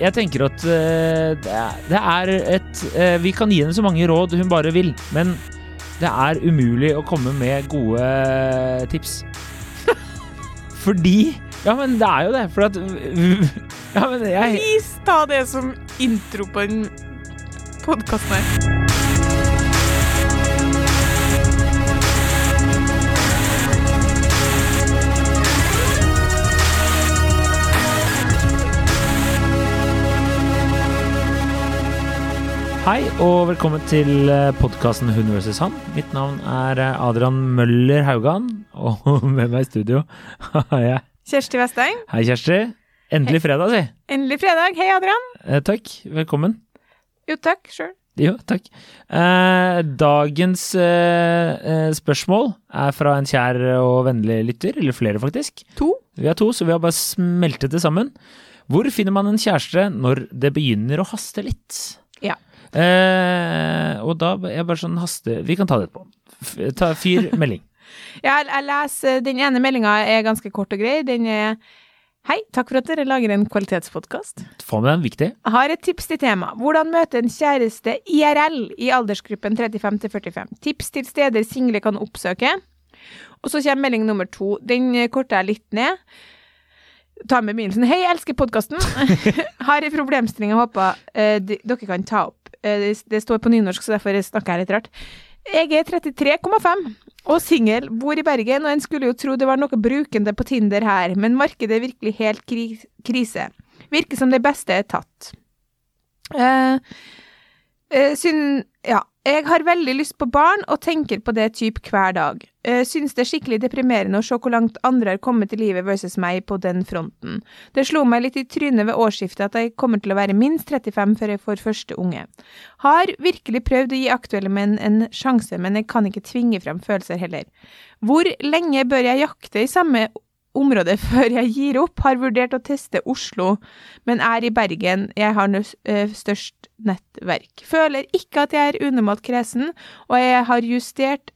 Jeg tenker at eh, det er, et eh, Vi kan gi henne så mange råd hun bare vil, men det er umulig å komme med gode tips. Fordi Ja, men det er jo det. For at Ja, men jeg Please ta det som intro på den podkasten her. Hei og velkommen til podkasten Hun vs. han. Mitt navn er eh, Adrian Møller Haugan, og med meg i studio har jeg Kjersti Vesteng. Hei, Kjersti. Endelig fredag, si. Endelig fredag. Hei, Adrian. Eh, takk. Velkommen. Jo, takk. Sjøl. Jo, takk. Eh, dagens eh, eh, spørsmål er fra en kjær og vennlig lytter, eller flere faktisk. To. Vi har to, så vi har bare smeltet det sammen. Hvor finner man en kjæreste når det begynner å haste litt? Eh, og da er jeg bare sånn haste Vi kan ta det etterpå. Ta, fyr melding. ja, jeg leser Den ene meldinga er ganske kort og grei. Den er Hei, takk for at dere lager en kvalitetspodkast. Få med den, viktig. Har et tips til tema. Hvordan møte en kjæreste IRL i aldersgruppen 35 til 45. Tips til steder single kan oppsøke. Og så kommer melding nummer to. Den korter jeg litt ned. Ta med sånn Hei, jeg elsker podkasten. har ei problemstilling jeg håper eh, dere kan ta opp. Eh, det, står på nynorsk, så derfor snakker jeg litt rart. Jeg er 33,5 og singel, bor i Bergen, og en skulle jo tro det var noe brukende på Tinder her, men markedet er virkelig helt kri krise. Virker som det beste er tatt. Uh, uh, syn, ja, jeg har veldig lyst på barn og tenker på det typ hver dag. Synes det er skikkelig deprimerende å se hvor langt andre har kommet i livet versus meg på den fronten. Det slo meg litt i trynet ved årsskiftet at jeg kommer til å være minst 35 før jeg får første unge. Har virkelig prøvd å gi aktuelle menn en sjanse, men jeg kan ikke tvinge frem følelser heller. Hvor lenge bør jeg jakte i samme område før jeg gir opp? Har vurdert å teste Oslo, men er i Bergen. Jeg har øh, størst nettverk. Føler ikke at jeg er unormalt kresen, og jeg har justert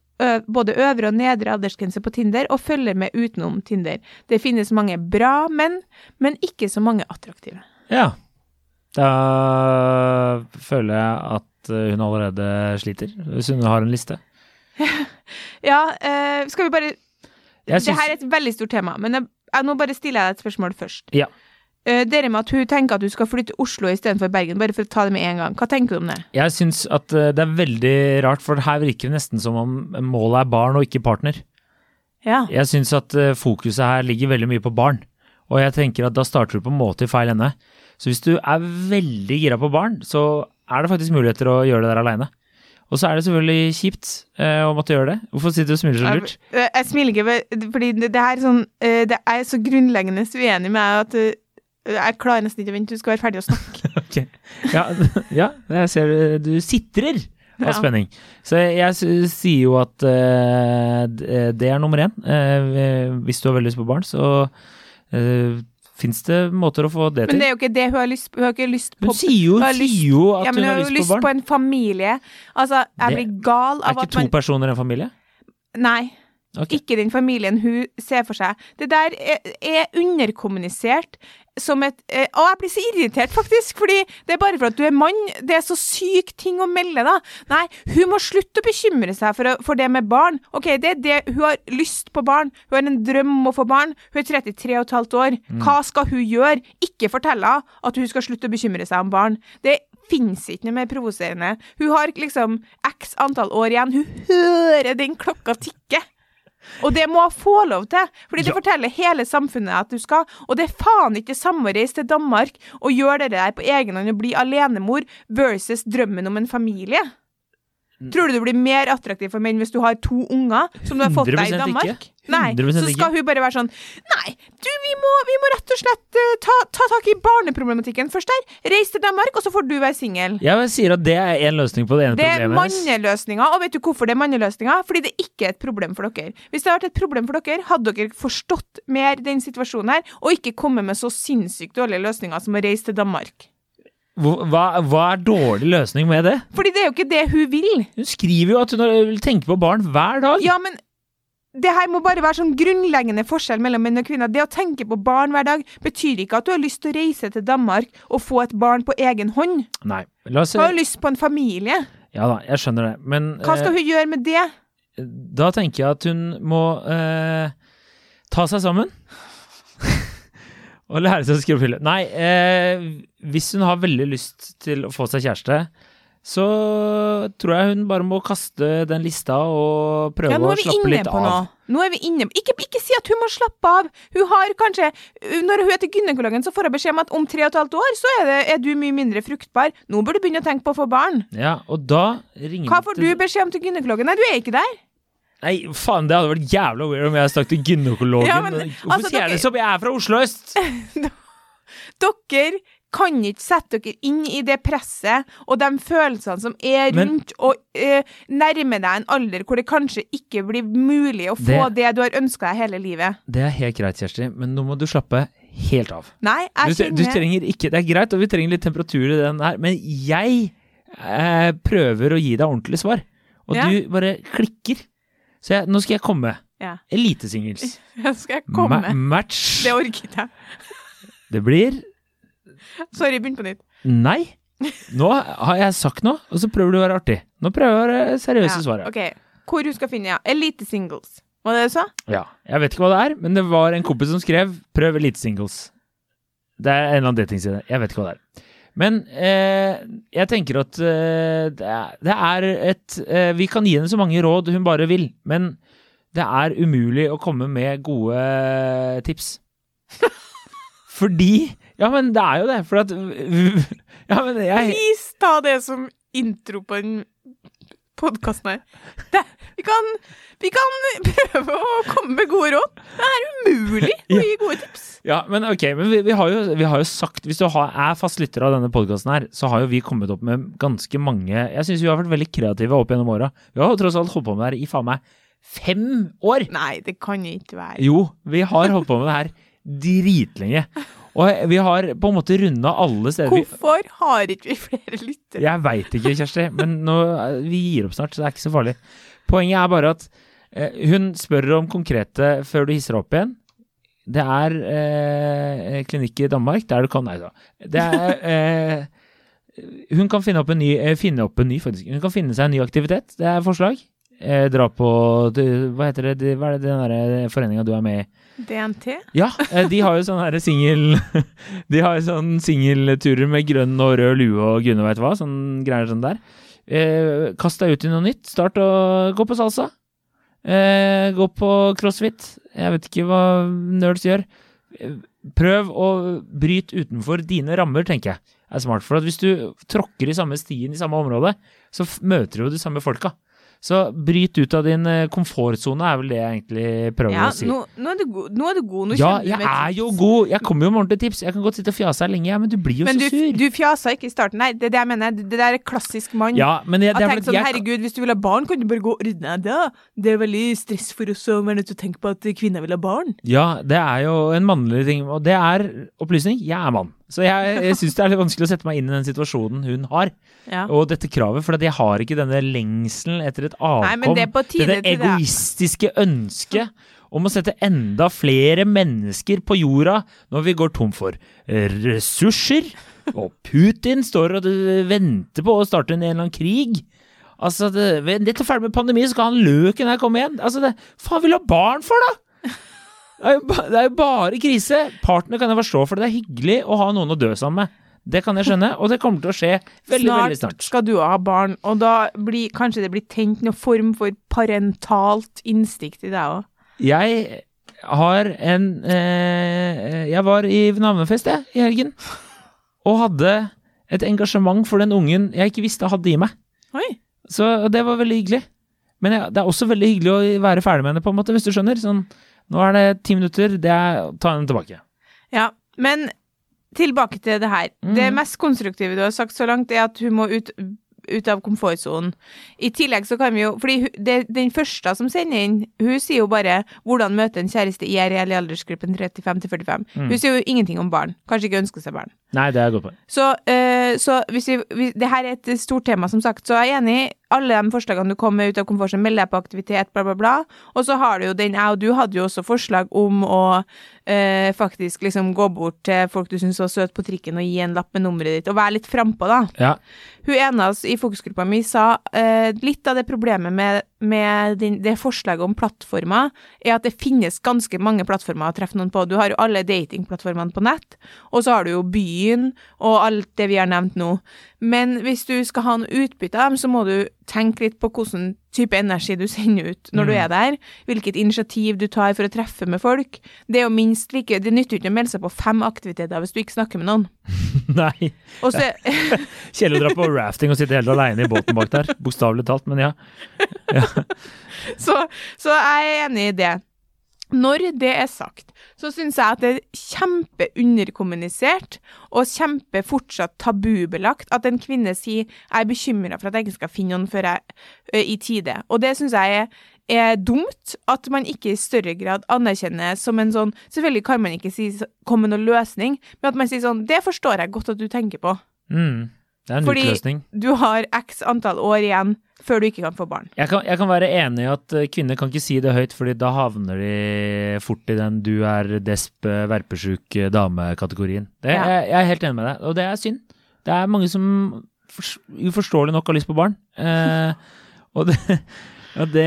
både øvre og nedre aldersgrense på Tinder, og følger med utenom Tinder. Det finnes mange bra menn, men ikke så mange attraktive. Ja. Da føler jeg at eh, hun allerede sliter, hvis hun har en liste. Ja, skal vi bare Jeg Det her er et veldig stort tema, men jeg, jeg, nå bare stiller jeg deg et spørsmål først. Ja. Uh, dere med at hun tenker at du skal flytte til Oslo istedenfor Bergen, bare for å ta det med en gang. Hva tenker du om det? Jeg syns at eh, det er veldig rart, for her virker det nesten som om målet er barn og ikke partner. Ja. Jeg syns at eh, fokuset her ligger veldig mye på barn, og jeg tenker at da starter du på en måte i feil ende. Så hvis du er veldig gira på barn, så er det faktisk muligheter å gjøre det der aleine. Og så er det selvfølgelig kjipt eh, å måtte gjøre det. Hvorfor sitter du og smiler så lurt? Jeg, jeg smiler ikke, fordi det, det her er sånn eh, Det er så grunnleggende uenig med at eh, jeg klarer nesten ikke å vente, du skal være ferdig å snakke. okay. Ja, ja, jeg ser du- du sitrer av spenning. Så jeg sier jo at uh, det er nummer én. Uh, hvis du har veldig lyst på barn, så uh, fins det måter å få det til? Men det er jo ikke det hun har lyst på. Hun har ikke lyst på Hun sier jo, hun har lyst- sier jo at ja, hun hun har har lyst, lyst på barn. på en familie. Altså, jeg Det blir gal er av ikke to man personer en familie? Nei. Ok. Ikke den familien hun ser for seg. Det der er, er underkommunisert som et eh, jeg blir så irritert, faktisk, fordi det er bare for at du er mann. Det er så syk ting å melde, da. Nei, hun må slutte å bekymre seg for, for det med barn. OK, det er det Hun har lyst på barn. Hun har en drøm om å få barn. Hun er 33 og et halvt år. Hva skal hun gjøre? Ikke fortelle henne at hun skal slutte å bekymre seg om barn. Det finnes ikke noe mer provoserende. Hun har liksom x antall år igjen. Hun hører den klokka tikke. Og det må hun få lov til, fordi det Ja. forteller hele samfunnet at du skal. Og det er faen ikke samme å reise til Danmark og gjøre det der på egen hånd og bli alenemor versus drømmen om en familie. Mm. Tror du du blir mer attraktiv for menn hvis du har to unger som du har fått deg i Danmark? ikke. Nei, så skal hun bare være sånn Nei, du, vi må, vi må rett og slett uh, ta, ta tak i barneproblematikken først der. Reis til Danmark, og så får du være singel. Jeg sier at det er én løsning på det ene Det er Det er manneløsninga, og vet du hvorfor det er manneløsninga? Fordi det ikke er et problem for dere. Hvis det hadde vært et problem for dere, hadde dere forstått mer den situasjonen her, og ikke kommet med så sinnssykt dårlige løsninger som å reise til Danmark. Hva, hva er dårlig løsning med det? Fordi det er jo ikke det hun vil. Hun skriver jo at hun vil tenke på barn hver dag. Ja, men det her må bare være sånn grunnleggende forskjell mellom menn og kvinner. Det å tenke på barn hver dag betyr ikke at du har lyst til å reise til Danmark og få et barn på egen hånd. Nei. La oss Du har jo lyst på en familie. Ja da, jeg skjønner det. Men Hva skal hun gjøre med det? eh, da tenker jeg at hun må eh, ta seg sammen. Og lære seg å skrive pille. Nei, eh, hvis hun har veldig lyst til å få seg kjæreste, så tror jeg hun bare må kaste den lista og prøve Ja, å slappe litt av. noe. Nå er vi inne på ikke, ikke si at hun må slappe av. Hun har kanskje Når hun er til gynekologen, så får hun beskjed om at om tre og et halvt år så er, det, er du mye mindre fruktbar. Nå bør du begynne å tenke på å få barn. Ja, og da ringer Hva får du beskjed om til gynekologen? Nei, du er ikke der. Nei, faen, det hadde vært jævla weird om jeg snakket til gynekologen. Ja, men, Hvorfor altså, sier jeg det som jeg er fra Oslo øst? Dere kan ikke sette dere inn i det presset og de følelsene som er Men- rundt, og uh, nærme deg en alder hvor det kanskje ikke blir mulig å få det, Det- du har ønska deg hele livet. Det er helt greit, Kjersti, men nå må du slappe helt av. Nei, jeg du kjenner trenger ikke, Det er greit, og vi trenger litt temperatur i den her, men jeg eh, prøver å gi deg ordentlig svar, og Ja. du bare klikker. Så jeg, nå skal jeg komme. Ja. Elitesingles. Ja, skal jeg komme? Ma match. Det ikke jeg. Det blir Sorry, begynn på nytt. Nei. Nå har jeg sagt noe, og så prøver du å være artig. Nå prøver jeg å være seriøs i svaret. ok. Hvor hun skal finne, ja. Elite singles. Var det det du sa? Ja. Jeg vet ikke hva det er, men det var en kompis som skrev 'prøv elitesingles'. Det er en eller annen datingside. Jeg vet ikke hva det er. Men eh, jeg tenker at eh, det, er, det er et eh, Vi kan gi henne så mange råd hun bare vil, men det er umulig å komme med gode tips. Fordi Ja, men det er jo det. For at Ja, jeg Please ta det som intro på den podkasten her. Det, vi, kan, vi kan prøve å komme med gode råd. Det er umulig å gi gode tips. Ja, men ok, men vi, vi, har, jo, vi har jo sagt Hvis du har, er fast lytter av denne podkasten her, så har jo vi kommet opp med ganske mange Jeg syns vi har vært veldig kreative opp gjennom åra. Vi har jo tross alt holdt på med det her i faen meg fem år! Nei, det kan ikke være. Jo, vi har holdt på med det her dritlenge. Og vi har på en måte runda alle steder Hvorfor har ikke vi flere lyttere? Jeg veit ikke, Kjersti, men nå, vi gir opp snart, så det er ikke så farlig. Poenget er bare at eh, hun spør om konkrete før du hisser deg opp igjen. Det er eh, klinikk i Danmark der du kan Nei da. Det er eh, Hun kan finne opp en ny eh, Finne opp en ny, faktisk. Hun kan finne seg en ny aktivitet. Det er forslag. Eh, dra på det- Hva heter det? det hva er det den der foreninga du er med i? DNT? Ja, eh, de har jo sånn her singel De har jo sånn singelturer med grønn og rød lue og gudene veit hva. Sånn greier sånn der. Eh, kast deg ut i noe nytt. Start å gå på salsa. Eh, gå på crossfit. Jeg vet ikke hva nerds gjør. Eh, Prøv å bryte utenfor dine rammer, tenker jeg er smart. For at hvis du tråkker i samme stien i samme område, så møter du jo de samme folka. Så bryt ut av din eh, komfortsone, er vel det jeg egentlig prøver Ja, å si. nå, nå, er du god. nå er du god. Nå Ja, jeg er jo god. Jeg kommer jo med ordentlige tips. Jeg kan godt sitte og fjase her lenge, ja, men du blir jo Men du, så sur. du fjasa ikke i starten. Nei, det er det jeg mener. Det der er klassisk mann. ja, men jeg, det Jeg sånn, jeg, herregud, hvis du vil ha barn, kan du bare gå og ordne deg det. Det er veldig stress for oss å være nødt til å tenke på at kvinner vil ha barn. ja, det er jo en mannlig ting, og det er opplysning. Jeg er mann. Så jeg, jeg syns det er litt vanskelig å sette meg inn i den situasjonen hun har, Ja. og dette kravet, for jeg har ikke denne lengselen etter et avkom. Nei, det er på tide dette til det. egoistiske ønsket om å sette enda flere mennesker på jorda når vi går tom for ressurser, og Putin står og venter på å starte en eller annen krig. Altså, det, Litt ferdig med pandemi, så skal han løken her komme igjen. Altså, det, faen vil ha barn for, da? Det er, jo ba, det er jo bare krise. Partner kan jeg forstå, for det er hyggelig å ha noen å dø sammen med. Det kan jeg skjønne, og det kommer til å skje veldig, veldig Snart snart. skal du ha barn, og da blir kanskje det blir tent noen form for parentalt instinkt i deg òg. Jeg har en eh, Jeg var i navnefest, jeg, i helgen. Og hadde et engasjement for den ungen jeg ikke visste hadde i meg. Oi. Så det var veldig hyggelig. Men jeg, det er også veldig hyggelig å være ferdig med henne, på en måte, hvis du skjønner. Sånn, nå er det ti minutter, det er ta henne tilbake. Ja, men tilbake til det her. Det Mhm. mest konstruktive du har sagt så langt, er at hun må ut, ut av komfortsonen. I tillegg så kan vi jo Fordi det, den første som sender inn, hun sier jo bare 'hvordan møte en kjæreste IRL i aldersgruppen 35 til 45'. Mm. Hun sier jo ingenting om barn. Kanskje ikke ønsker seg barn. Nei, det er godt poeng. Så, eh, så hvis vi, hvis, det her er et stort tema, som sagt, så er jeg enig. Alle de forslagene du kom med ut av komfortsonen, meld deg på aktivitet, bla, bla, bla. Og så har du jo den, jeg og du hadde jo også forslag om å eh, faktisk liksom gå bort til folk du syns var søte på trikken og gi en lapp med nummeret ditt, og være litt frampå, da. Ja. Hun ene av oss i fokusgruppa mi sa eh, litt av det problemet med, med din, det forslaget om plattformer, er at det finnes ganske mange plattformer å treffe noen på. Du har jo alle datingplattformene på nett, og så har du jo Byen og alt det vi har nevnt nå. Men hvis du skal ha noe utbytte av dem, så må du tenke litt på hvilken type energi du sender ut når du Mm. er der, hvilket initiativ du tar for å treffe med folk. Det er jo minst like Det nytter ikke å melde seg på fem aktiviteter hvis du ikke snakker med noen. Nei. Også, Kjell dra på rafting og sitte helt alene i båten bak der. Bokstavelig talt, men ja. Så, så jeg er enig i det. Når det er sagt, så syns jeg at det er kjempeunderkommunisert og kjempe fortsatt tabubelagt at en kvinne sier 'jeg er bekymra for at jeg ikke skal finne noen før jeg ø, i tide'. Og det syns jeg er, er dumt at man ikke i større grad anerkjenner som en sånn Selvfølgelig kan man ikke si 'kom med noen løsning', men at man sier sånn 'det forstår jeg godt at du tenker på'. Mm. Det er en Fordi- utløsning. Du har x antall år igjen før du ikke kan få barn. Jeg kan, jeg kan være enig i at eh, kvinner kan ikke si det høyt, fordi da havner de fort i den du er desp, verpesjuk eh, dame-kategorien. Ja. Jeg, jeg er helt enig med deg, og det er synd. Det er mange som uforståelig nok har lyst på barn. Eh, og det, det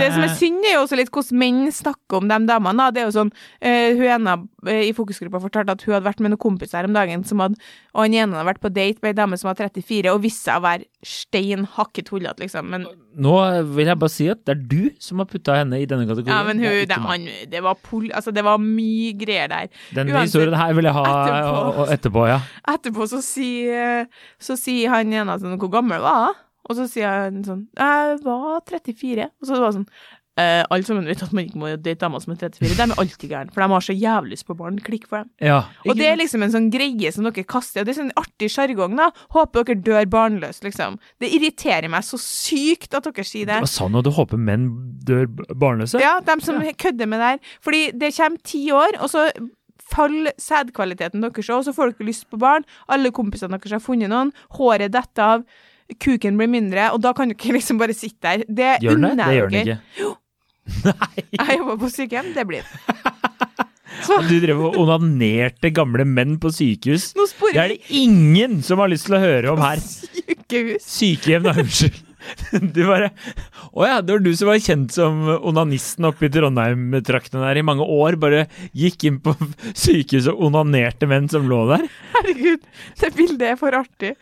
Det som er synd, er jo også litt hvordan menn snakker om de damene. Det er jo sånn, uh, Hun ene eh, i fokusgruppa fortalte at hun hadde vært med noen kompiser om dagen, som hadde, og han ene hadde vært på date med ei dame som var 34, og viste seg å være stein hakket hullete, liksom. Men, Nå vil jeg bare si at det er du som har putta henne i denne kategorien. ja, men hun, det, han, det, var pol, altså, det var mye greier der. Denne uansett, historien her vil jeg ha etterpå. og, og etterpå, ja. Etterpå så sier, så sier han ene sånn Hvor gammel var jeg? Og så sier han sånn Jeg var 34. Og så var det sånn eh, Alle sammen vet at man ikke må date damer som er 34. De er alltid gærne, for de har så jævlig lyst på barn. Klikk for dem. ja Og det er liksom en sånn greie som dere kaster. Og det er sånn artig sjargong, da. Håper dere dør barnløst, liksom. Det irriterer meg så sykt at dere sier det. Hva sa du? Du håper menn dør barnløse? Ja, dem som kødder med det her. Fordi det kommer ti år, og så faller sædkvaliteten deres òg, så får dere lyst på barn. Alle kompisene deres har funnet noen. Håret detter av. Kuken blir mindre, og da kan du ikke liksom bare sitte der. Det Gjør den det? Jo! Det gjør den dere. ikke. Nei. Jeg jobber på sykehjem, det blir det. Du drev og onanerte gamle menn på sykehus. Det er det ingen som har lyst til å høre om her. sykehus. Sykehjem, da. Unnskyld. Du bare Å ja, det var du som var kjent som onanisten oppe i Trondheim-traktene der i mange år. Bare gikk inn på sykehuset og onanerte menn som lå der. Herregud, det bildet er for artig.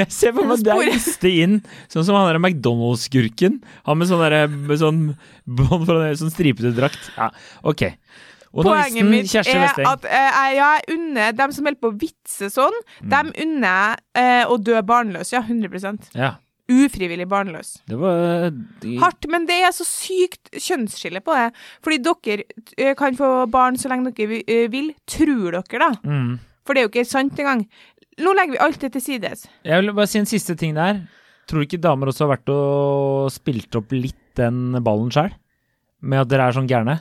Jeg ser for meg deg liste inn, sånn som han der McDonald's-skurken. Han med sånn der, med sånn sånn stripete drakt. Ja, ok. Poenget mitt er at uh, jeg- unner dem som holder på å vitse sånn, dem unner jeg uh, å dø barnløs. Ja, 100% Ja, Ufrivillig barnløs. det var de, Hardt, men det er så sykt kjønnsskille på det. Fordi dere eh, kan få barn så lenge dere vi- eh, vil. Tror dere, da? mm. For det er jo ikke sant engang. Nå legger vi alt det til sides. Jeg vil bare si en siste ting der. Tror du ikke damer også har vært og spilt opp litt den ballen sjøl? Med at dere er sånn gærne?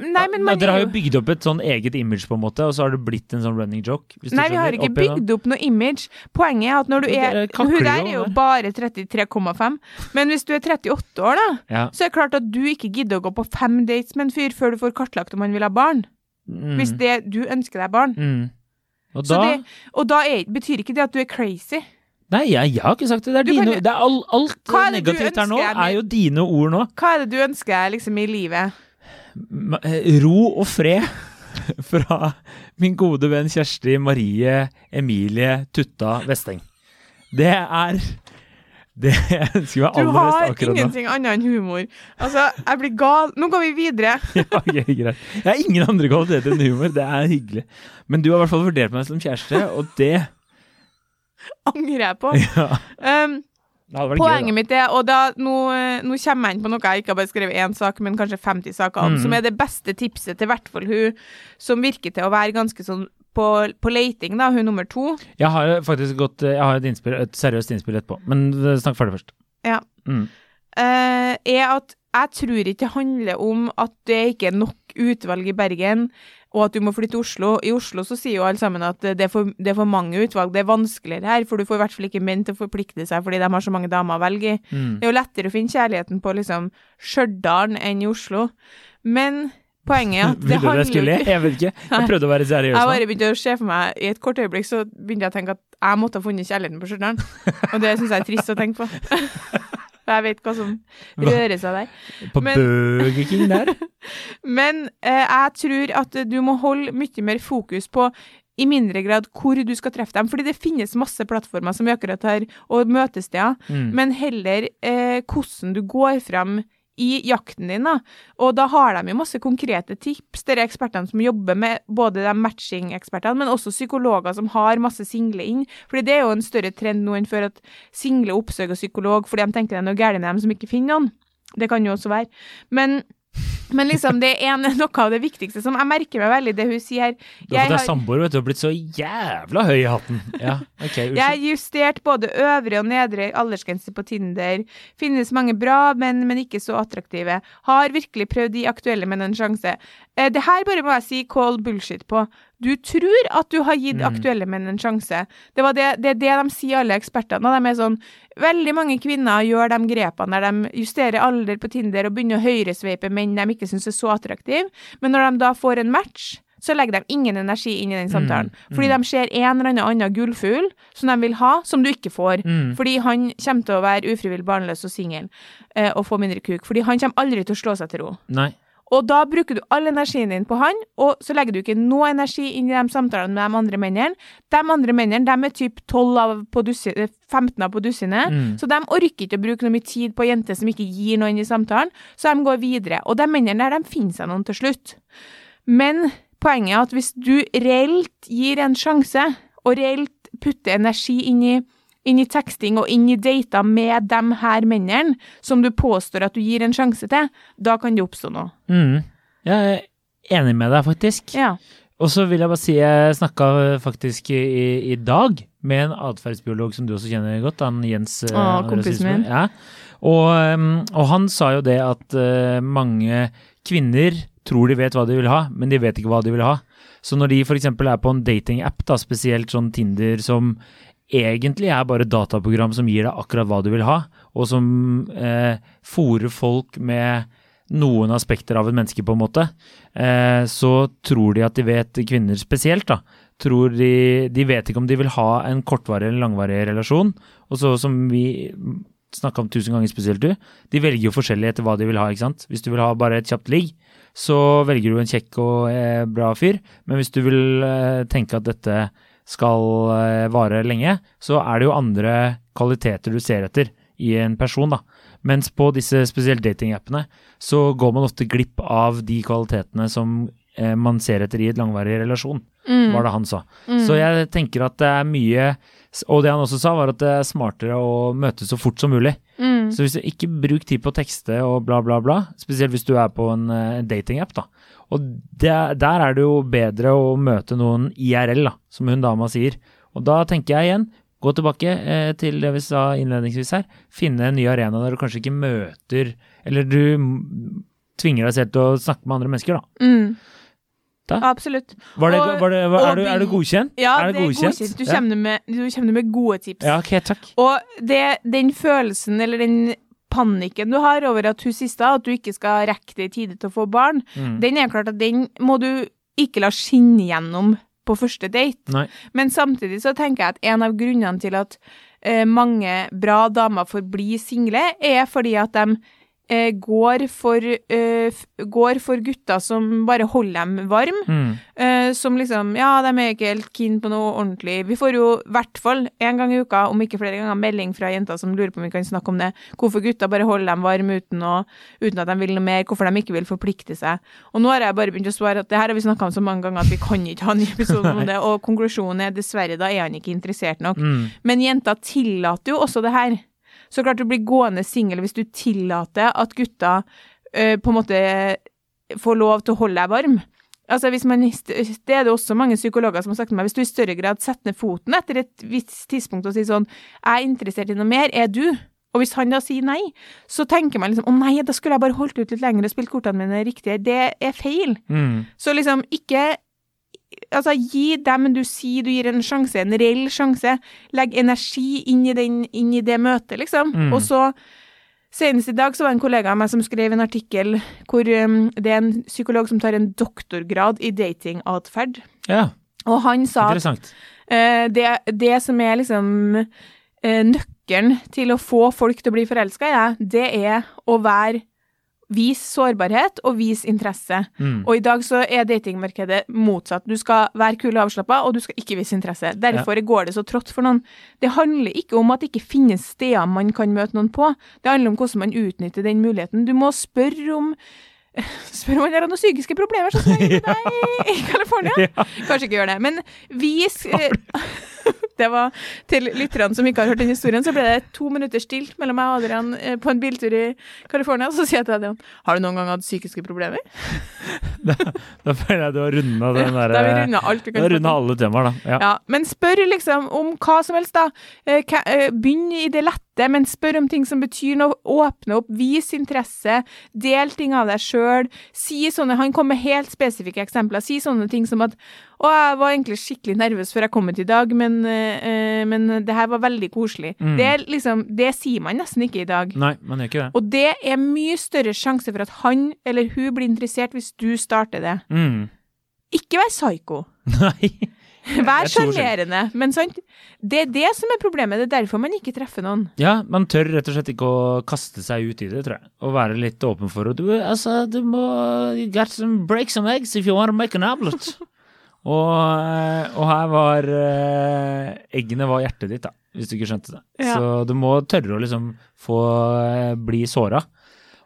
Nei, men Ja, man dere har jo bygd opp et sånn eget image, på en måte, og så har det blitt en sånn running joke. Nei, vi har ikke opp bygd opp noe image. Poenget er at når du er Hun der er jo bare 33,5. Men hvis du er 38 år, da, Ja. så er det klart at du ikke gidder å gå på fem dates med en fyr før du får kartlagt om han vil ha barn. Mm. Hvis det, du ønsker deg barn. mm. Og da det, og da er, betyr ikke det at du er crazy. Nei, jeg, jeg har ikke sagt det. Det er kan dine det er all, Alt er negativt her nå er jo dine ord nå. Hva er det du ønsker liksom i livet? Eh, Ro og fred fra min gode venn Kjersti Marie Emilie Tutta Vesteng. Det er det jeg meg Du aller har akkurat nå. ingenting annet enn humor. Altså, jeg blir gal. Nå går vi videre. Ja, okay, greit. Jeg har ingen andre kvaliteter enn humor. Det er hyggelig. Men du har i hvert fall vurdert meg som kjæreste, og det Angrer jeg på. ja, Um, Poenget gøy. mitt er, og da, nå, eh, nå kommer jeg inn på noe jeg ikke har bare skrevet én sak, men kanskje 50 saker om, mm. som er det beste tipset til hvert fall hun som virker til å være ganske sånn på, på leiting, da, hun nummer to. Jeg har faktisk gått Jeg har et, innspill, et seriøst innspill etterpå, men eh, snakk ferdig først. Ja. Mm. Uh, er at jeg tror ikke det handler om at det ikke er nok utvalg i Bergen, og at du må flytte til Oslo. I Oslo så sier jo alle sammen at det er, for, det er for mange utvalg, det er vanskeligere her, for du får i hvert fall ikke menn til å forplikte seg fordi de har så mange damer å velge i. Mm. Det er jo lettere å finne kjærligheten på liksom Stjørdal enn i Oslo. Men poenget er at det handler jeg skulle Jeg vet ikke. Jeg prøvde å være seriøs Jeg bare begynte å se for meg I et kort øyeblikk så begynte jeg å tenke at jeg måtte ha funnet kjærligheten på Stjørdal. Og det syns jeg er trist å tenke på. For jeg vet hva som rører seg der. På men- Burger King der? Men eh, jeg tror at du må holde mye mer fokus på i mindre grad hvor du skal treffe dem. Fordi det finnes masse plattformer som vi akkurat har, og møtesteder, Mm. men heller eh, hvordan du går fram i jakten din. da. Og da har de jo masse konkrete tips, dere ekspertene som jobber med både de matching-ekspertene, men også psykologer som har masse single inn. Fordi det er jo en større trend nå enn før at single oppsøker psykolog fordi de tenker det er noe galt med dem som ikke finner noen. Det kan jo også være. Men, men liksom, det er en, noe av det viktigste som jeg merker meg veldig det hun sier. Du har fått har- samboer, vet du, og blitt så jævla høy i hatten. Ja, ok, Jeg har justert både øvre og nedre aldersgrense på Tinder. Finnes mange bra, menn, men ikke så attraktive. Har virkelig prøvd de aktuelle med en sjanse. Eh, det her bare må jeg si call bullshit på. Du tror at du har gitt Mm. aktuelle menn en sjanse. Det, var det, det er det de sier, alle ekspertene. Og de er sånn Veldig mange kvinner gjør de grepene der de justerer alder på Tinder og begynner å høyresveipe menn de ikke syns er så attraktive. Men når de da får en match, så legger de ingen energi inn i den samtalen. Mm, Fordi mm. de ser en eller annen annen gullfugl som de vil ha, som du ikke får. Mm. Fordi han kommer til å være ufrivillig barnløs og singel eh, og få mindre kuk. Fordi han kommer aldri til å slå seg til ro. Nei. Og da bruker du all energien din på han, og så legger du ikke noe energi inn i de samtalene med de andre mennene. De andre mennene de er typ 12 av på dussi- eh, 15 av på dusinet, Mm. så de orker ikke å bruke noe mye tid på jenter som ikke gir noe inn i samtalen, så de går videre. Og de mennene der, de finner seg noen til slutt. Men poenget er at hvis du reelt gir en sjanse, og reelt putter energi inn i, inn i teksting og inn i dater med de her mennene, som du påstår at du gir en sjanse til, da kan det oppstå noe. Mm. Jeg er enig med deg, faktisk. Ja. Og så vil jeg bare si, jeg snakka faktisk i, i dag med en atferdsbiolog som du også kjenner godt, han Jens eh, Å, kompisen min. Ja. Og, um, og han sa jo det at eh, mange kvinner tror de vet hva de vil ha, men de vet ikke hva de vil ha. Så når de f.eks. er på en datingapp, da, spesielt sånn Tinder som egentlig er bare dataprogram som gir deg akkurat hva du vil ha, og som eh, fòrer folk med noen aspekter av et menneske, på en måte, eh, så tror de at de vet, kvinner spesielt, da, tror de, de vet ikke om de vil ha en kortvarig eller langvarig relasjon. Og så som vi snakka om tusen ganger spesielt du, de velger jo forskjellig etter hva de vil ha, ikke sant. Hvis du vil ha bare et kjapt ligg, så velger du en kjekk og eh, bra fyr. Men hvis du vil eh, tenke at dette skal eh, vare lenge, så er det jo andre kvaliteter du ser etter i en person, da. Mens på disse spesielt datingappene så går man ofte glipp av de kvalitetene som eh, man ser etter i et langvarig relasjon, Mm. var det han sa. Mm. Så jeg tenker at det er mye Og det han også sa, var at det er smartere å møtes så fort som mulig. Mm. Så hvis du ikke bruk tid på å tekste og bla, bla, bla, spesielt hvis du er på en eh, datingapp, da. Og der, der er det jo bedre å møte noen IRL, da, som hun dama sier. Og da tenker jeg igjen, gå tilbake eh, til det vi sa innledningsvis her. Finne en ny arena der du kanskje ikke møter Eller du mm, tvinger deg selv til å snakke med andre mennesker, da. Mm. Da? Absolutt. Var det, Og- var det, var, er, du, er du godkjent? Ja, er det er godkjent. Du kommer med, du kommer med gode tips. Ja, ok, takk. Og det, den følelsen, eller den panikken du har over at hun siste, at du ikke skal rekke det i tide til å få barn, Mm. den er klart at den må du ikke la skinne gjennom på første date. Nei. Men samtidig så tenker jeg at en av grunnene til at eh, mange bra damer får bli single, er fordi at de eh, går, for, eh, går for gutter som bare holder dem varm. Mm. Eh, som liksom Ja, de er ikke helt keen på noe ordentlig. Vi får jo i hvert fall en gang i uka, om ikke flere ganger, melding fra jenter som lurer på om vi kan snakke om det. Hvorfor gutter bare holder dem varme uten, å, uten at de vil noe mer. Hvorfor de ikke vil forplikte seg. Og nå har jeg bare begynt å svare at det her har vi snakka om så mange ganger at vi kan ikke ha en ny episode om det. Og konklusjonen er dessverre, da er han ikke interessert nok. Mm. Men jenter tillater jo også det her. Så klart du blir gående singel hvis du tillater at gutta uh, på en måte får lov til å holde deg varm. Altså hvis man, det er det også mange psykologer som har sagt til meg, hvis du i større grad setter ned foten etter et visst tidspunkt og sier sånn, jeg er interessert i noe mer, er du? Og hvis han da sier nei, så tenker man liksom, å nei, da skulle jeg bare holdt ut litt lenger og spilt kortene mine riktig. Det er feil. Mm. Så liksom, ikke Altså, gi dem du sier du gir en sjanse, en reell sjanse. Legg energi inn i, den, inn i det møtet, liksom. Mm. Og så Senest i dag så var det en kollega av meg som skrev en artikkel hvor um, det er en psykolog som tar en doktorgrad i datingatferd. Ja, Og han sa at eh, det, det som er liksom uh, nøkkelen til å få folk til å bli forelska i deg, det er å være Vis sårbarhet og vis interesse. Mm. Og i dag så er datingmarkedet motsatt. Du skal være kul og avslappa, og du skal ikke vise interesse. Derfor går det så trått for noen. Det handler ikke om at det ikke finnes steder man kan møte noen på. Det handler om hvordan man utnytter den muligheten. Du må spørre om Spør om han har noen psykiske problemer, sånn som jeg gjorde deg i California. Kanskje ikke gjør det, men vis Det var til lytterne som ikke har hørt den historien, så ble det to minutter stilt mellom meg og Adrian eh, på en biltur i California. Så sier jeg til Adrian Har du noen gang hatt psykiske problemer? Da føler jeg du har runda den der Da har vi runda alt vi kan snakke runda alle temaer, da. Ja. Ja, men spør liksom om hva som helst, da. Eh, eh, Begynn i det lette, men spør om ting som betyr noe. Åpne opp, vis interesse. Del ting av deg sjøl. Si sånne Han kom med helt spesifikke eksempler. Si sånne ting som at Å, jeg var egentlig skikkelig nervøs før jeg kom hit i dag, men, eh, men det her var veldig koselig. Mm. Det liksom Det sier man nesten ikke i dag. Nei, man gjør ikke det. Og det er mye større sjanse for at han eller hun blir interessert hvis du starter det. Mm. Ikke vær psyko. Nei. Vær sjarmerende, men sant? Det er det som er problemet. Det er derfor man ikke treffer noen. Ja, man tør rett og slett ikke å kaste seg ut i det, tror jeg. Og være litt åpen for det. Du, altså, du må You got some break some eggs if you want to make an omelet. og, eh, og her var eh, Eggene var hjertet ditt, da, hvis du ikke skjønte det. Ja. Så du må tørre å liksom få eh, bli såra.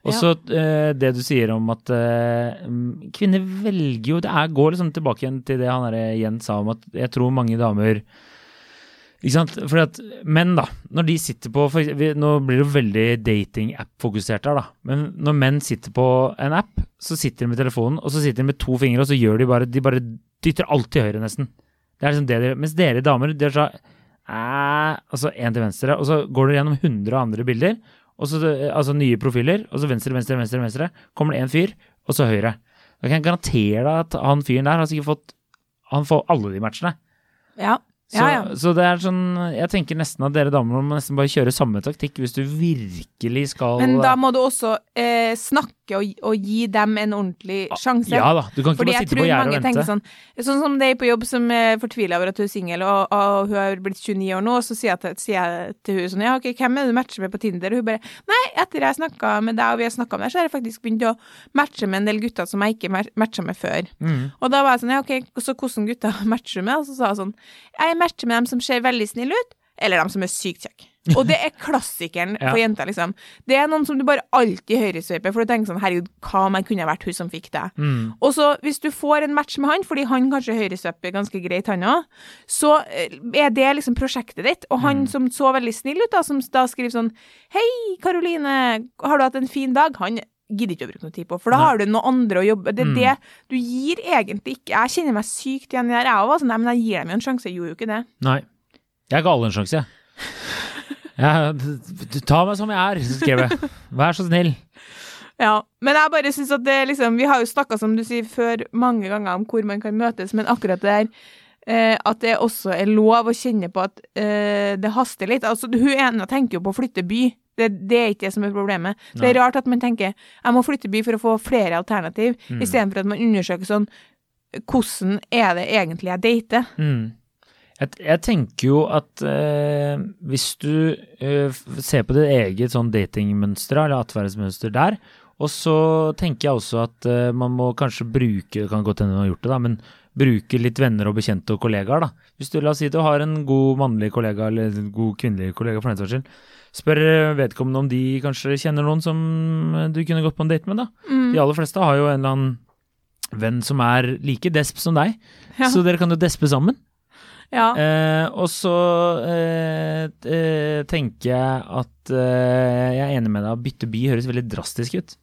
Og Ja. så eh, det du sier om at eh, mm, kvinner velger jo Det er, går liksom tilbake igjen til det han der Jens sa om at jeg tror mange damer ikke sant? Fordi at menn, da, når de sitter på vi, Nå blir det jo veldig dating-app-fokusert her, da. Men når menn sitter på en app, så sitter de med telefonen, og så sitter de med to fingre, og så gjør de bare De bare dytter alt til høyre, nesten. Det er liksom det dere Mens dere damer, dere så eh, Altså én til venstre, og så går dere gjennom 100 andre bilder, og så altså nye profiler, og så venstre, venstre, venstre, venstre. Kommer det én fyr, og så høyre. Da kan jeg garantere deg at han fyren der har sikkert fått Han får alle de matchene. Ja. Så, Ja, ja. så det er sånn Jeg tenker nesten at dere damer må nesten bare kjøre samme taktikk hvis du virkelig skal Men da må du også eh, snakke og, og gi dem en ordentlig sjanse. Ja da, du kan ikke Fordi bare sitte tror på gjerdet og vente. sånn Sånn som det er på jobb som er fortvila over at hun er singel, og, og hun har blitt 29 år nå, og så sier jeg, til, sier jeg til hun sånn Ja, OK, hvem er det du matcher med på Tinder? Og hun bare Nei, etter jeg snakka med deg, og vi har snakka om det, så har jeg faktisk begynt å matche med en del gutter som jeg ikke ma- matcha med før. Mm. Og da var jeg sånn, ja, ok, så hvordan gutter matcher du med? Og så sa jeg sånn, jeg matcher med dem som ser veldig snille ut, eller dem som er sykt kjekke. Og det er klassikeren Ja. for jenter, liksom. Det er noen som du bare alltid høyresveiper, for du tenker sånn, herregud, hva om jeg kunne vært hun som fikk det? Mm. Og så hvis du får en match med han, fordi han kanskje høyresveiper ganske greit, han òg, så eh, er det liksom prosjektet ditt. Og han Mm. som så veldig snill ut, da, som da skriver sånn, hei, Karoline, har du hatt en fin dag? Han gidder ikke å bruke noe tid på, for da har du noe andre å jobbe Det er Mm. det du gir egentlig ikke Jeg kjenner meg sykt igjen i det her. Jeg òg. sånn, nei, men jeg gir dem jo en sjanse. Jeg gjorde jo ikke det. Nei. Jeg ga alle en sjanse, jeg. D- Ta meg som jeg er, skrev jeg. Vær så snill. Ja, men jeg bare synes at det liksom Vi har jo snakka, som du sier, før mange ganger om hvor man kan møtes, men akkurat det der eh, at det også er lov å kjenne på at eh, det haster litt. Altså, hun ene tenker jo på å flytte by. Det, det er ikke det som er problemet. Det er rart at man tenker jeg må flytte by for å få flere alternativ, Mm. istedenfor at man undersøker sånn hvordan er det egentlig jeg dater? Mm. Jeg, jeg tenker jo at eh, hvis du eh, ser på ditt eget sånn datingmønster eller atferdsmønster der, og så tenker jeg også at eh, man må kanskje bruke, det kan godt hende du har gjort det da, men bruke litt venner og bekjente og kollegaer da. Hvis du la oss si du har en god mannlig kollega eller en god kvinnelig kollega for den saks skyld, spør eh, vedkommende om de kanskje kjenner noen som eh, du kunne gått på en date med da. Mm. De aller fleste har jo en eller annen venn som er like desp som deg, Ja. så dere kan jo despe sammen. Ja. Eh, og så eh, eh, tenker jeg at eh, jeg er enig med deg, å bytte by høres veldig drastisk ut.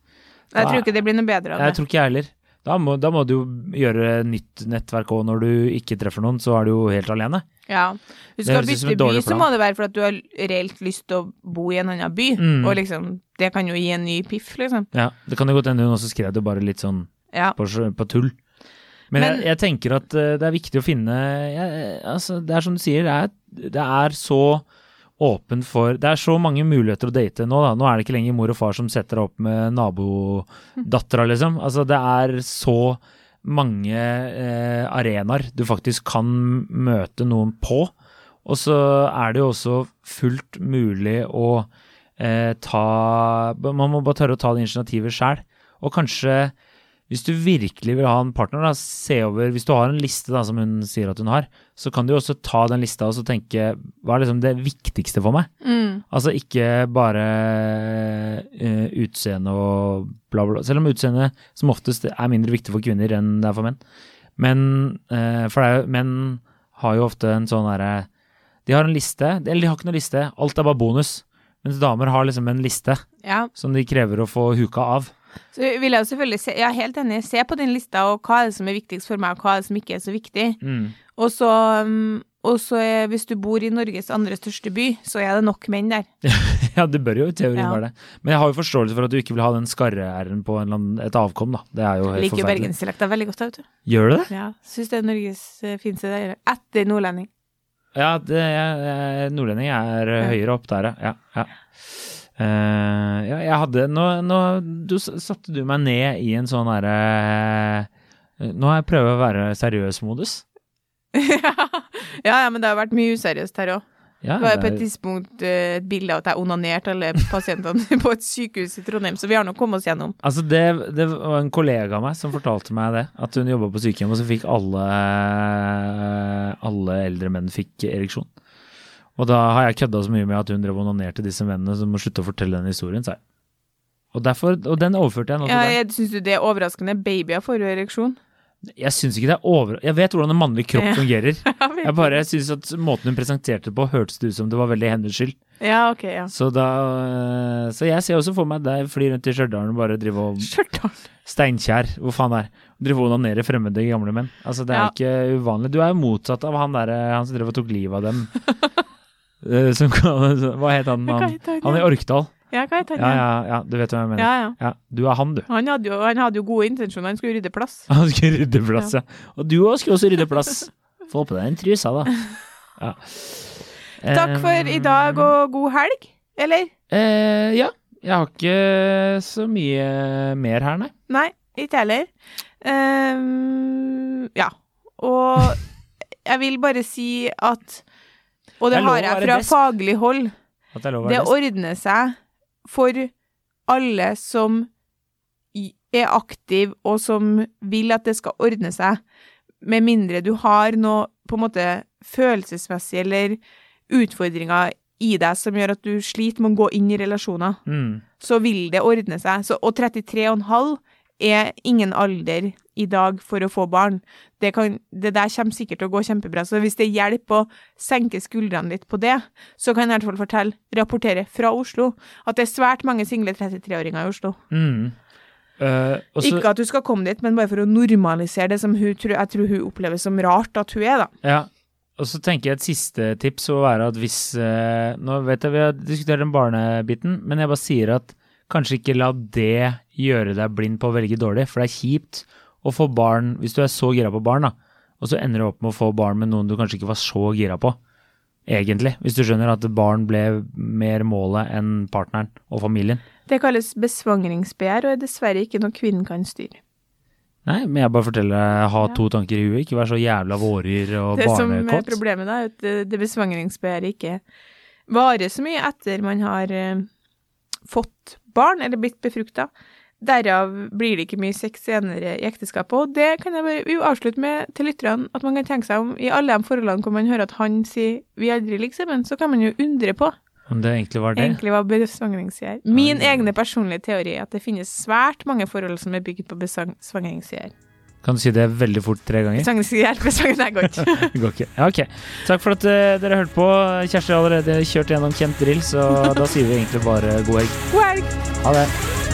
jeg tror ikke det blir noe bedre av det. Jeg tror ikke jeg heller. Da må, da må du jo gjøre nytt nettverk òg. Når du ikke treffer noen, så er du jo helt alene. Ja. Hvis du skal bytte by, så må det være for at du har reelt lyst til å bo i en annen by. Mm. Og liksom, det kan jo gi en ny piff, liksom. Ja, Det kan jo godt hende hun også skrev det bare litt sånn Ja. på, på tull. Men, Men- jeg, jeg tenker at eh, det er viktig å finne jeg, altså, Det er som du sier, det er, det er så åpen for Det er så mange muligheter å date nå. da. Nå er det ikke lenger mor og far som setter deg opp med nabodattera, liksom. Altså, det er så mange eh, arenaer du faktisk kan møte noen på. Og så er det jo også fullt mulig å eh, ta Man må bare tørre å ta det initiativet sjæl. Og kanskje, hvis du virkelig vil ha en partner, da, se over Hvis du har en liste da, som hun sier at hun har, så kan du også ta den lista og så tenke Hva er liksom det viktigste for meg? Mm. Altså ikke bare uh, utseende og bla, bla. Selv om utseende som oftest er mindre viktig for kvinner enn det er for menn. Men uh, for det er jo, menn har jo ofte en sånn derre De har en liste, eller de har ikke noen liste, alt er bare bonus. Mens damer har liksom en liste Ja. som de krever å få huka av. Så vil jeg jo selvfølgelig se, jeg er helt enig, se på din lista, og hva er det som er viktigst for meg, og hva er det som ikke er så viktig. Mm. Og så, um, og så er, hvis du bor i Norges andre største by, så er det nok menn der. Ja, det bør jo i teorien Ja. være det. Men jeg har jo forståelse for at du ikke vil ha den skarre-r-en på annen, et avkom, da. Det er jo helt Liker forferdelig. bergensdialekta veldig godt, da, vet du. Gjør du det? Ja, Syns det er Norges eh, fineste der. Etter nordlending. Ja, det, jeg, jeg, nordlending er eh, Ja. høyere opp der, ja. ja. Eh, ja, jeg hadde Nå, nå du, satte du meg ned i en sånn derre uh, Nå har jeg prøvd å være seriøs-modus. ja, ja, men det har vært mye useriøst her òg. Ja, Det var på et tidspunkt eh, et bilde av at jeg onanerte alle pasientene på et sykehus i Trondheim, så vi har nå kommet oss gjennom. altså det, det var en kollega av meg som fortalte meg det. At hun jobba på sykehjem, og så fikk alle, alle eldre menn fikk ereksjon. Og da har jeg kødda så mye med at hun drev onanerte disse mennene, så må slutte å fortelle den historien, sa jeg. Og, derfor, og den overførte jeg nå til Ja, deg. jeg Syns du det er overraskende? Babyer får jo ereksjon. Jeg syns ikke det er over... Jeg vet hvordan en mannlig kropp Ja. fungerer. Jeg Jeg bare syns at måten hun presenterte det på, hørtes det ut som det var veldig hennes skyld. Ja, ok, ja. Så da Så jeg ser også for meg deg fly rundt i Stjørdal og bare drive og Stjørdal. Steinkjer, hvor faen det er. Drive og onanere fremmede gamle menn. Altså, det er Ja. ikke uvanlig. Du er jo motsatt av han derre Han som drev og tok livet av dem. Eh, som, hva het han? Han, han, i? Orkdal. Ja, hva heter han? Ja, ja, ja, du vet hva jeg mener. ja, ja. Ja, du er han, du. Han hadde, jo, han hadde jo gode intensjoner, han skulle rydde plass. Han skulle rydde plass, ja. Og du òg skulle også rydde plass. Få på deg en trusa, da. Ja. Takk for i dag, og god helg, eller? Eh, ja. Jeg har ikke så mye mer her, nei. Nei, ikke heller. Um, ja. Og jeg vil bare si at Og det Det har jeg fra faglig hold. Det Det ordner seg for alle som er aktiv og som vil at det skal ordne seg, med mindre du har noe på en måte følelsesmessig eller utfordringer i deg som gjør at du sliter med å gå inn i relasjoner, Mm. så vil det ordne seg. Så, og 33,5 er ingen alder i dag for å få barn. Det, kan, det der kommer sikkert til å gå kjempebra. Så hvis det hjelper å senke skuldrene litt på det, så kan jeg i hvert fall fortelle, rapportere fra Oslo, at det er svært mange single 33-åringer i Oslo. Mm. Uh, også, Ikke at du skal komme dit, men bare for å normalisere det som hun, tror- jeg tror hun opplever som rart at hun er, da. Ja. Og så tenker jeg et siste tips vil være at hvis uh, Nå vet jeg vi har diskutert den barnebiten, men jeg bare sier at kanskje ikke la det gjøre deg blind på å velge dårlig, for det er kjipt å få barn hvis du er så gira på barn, da, og så ender du opp med å få barn med noen du kanskje ikke var så gira på. Egentlig, hvis du skjønner at barn ble mer målet enn partneren og familien. Det kalles besvangringsbegjær, og er dessverre ikke noe kvinnen kan styre. Nei, men jeg bare forteller deg, ha Ja. to tanker i huet, ikke vær så jævla våryr og Det som er problemet, da, er at det, det besvangringsbegjæret ikke varer så mye etter man har eh, fått barn eller blitt befrukta. Derav blir det ikke mye sex senere i ekteskapet. Og det kan jeg bare jo avslutte med til lytterne, at man kan tenke seg om i alle de forholdene hvor man hører at han sier 'vi aldri ligger sammen', så kan man jo undre på Om det egentlig var det. egentlig var besvangringsbegjær Min ja. egne personlige teori er at det finnes svært mange forhold som er bygget på besvangringsbegjær. Kan du si det veldig fort tre ganger? Besvangringsbegjær, besvang, nei, går ikke. Det går ikke. Ja, ok. Takk for at uh, dere hørte på. Kjersti har allerede kjørt gjennom kjent drill, så da sier vi egentlig bare god helg. God helg! Ha det.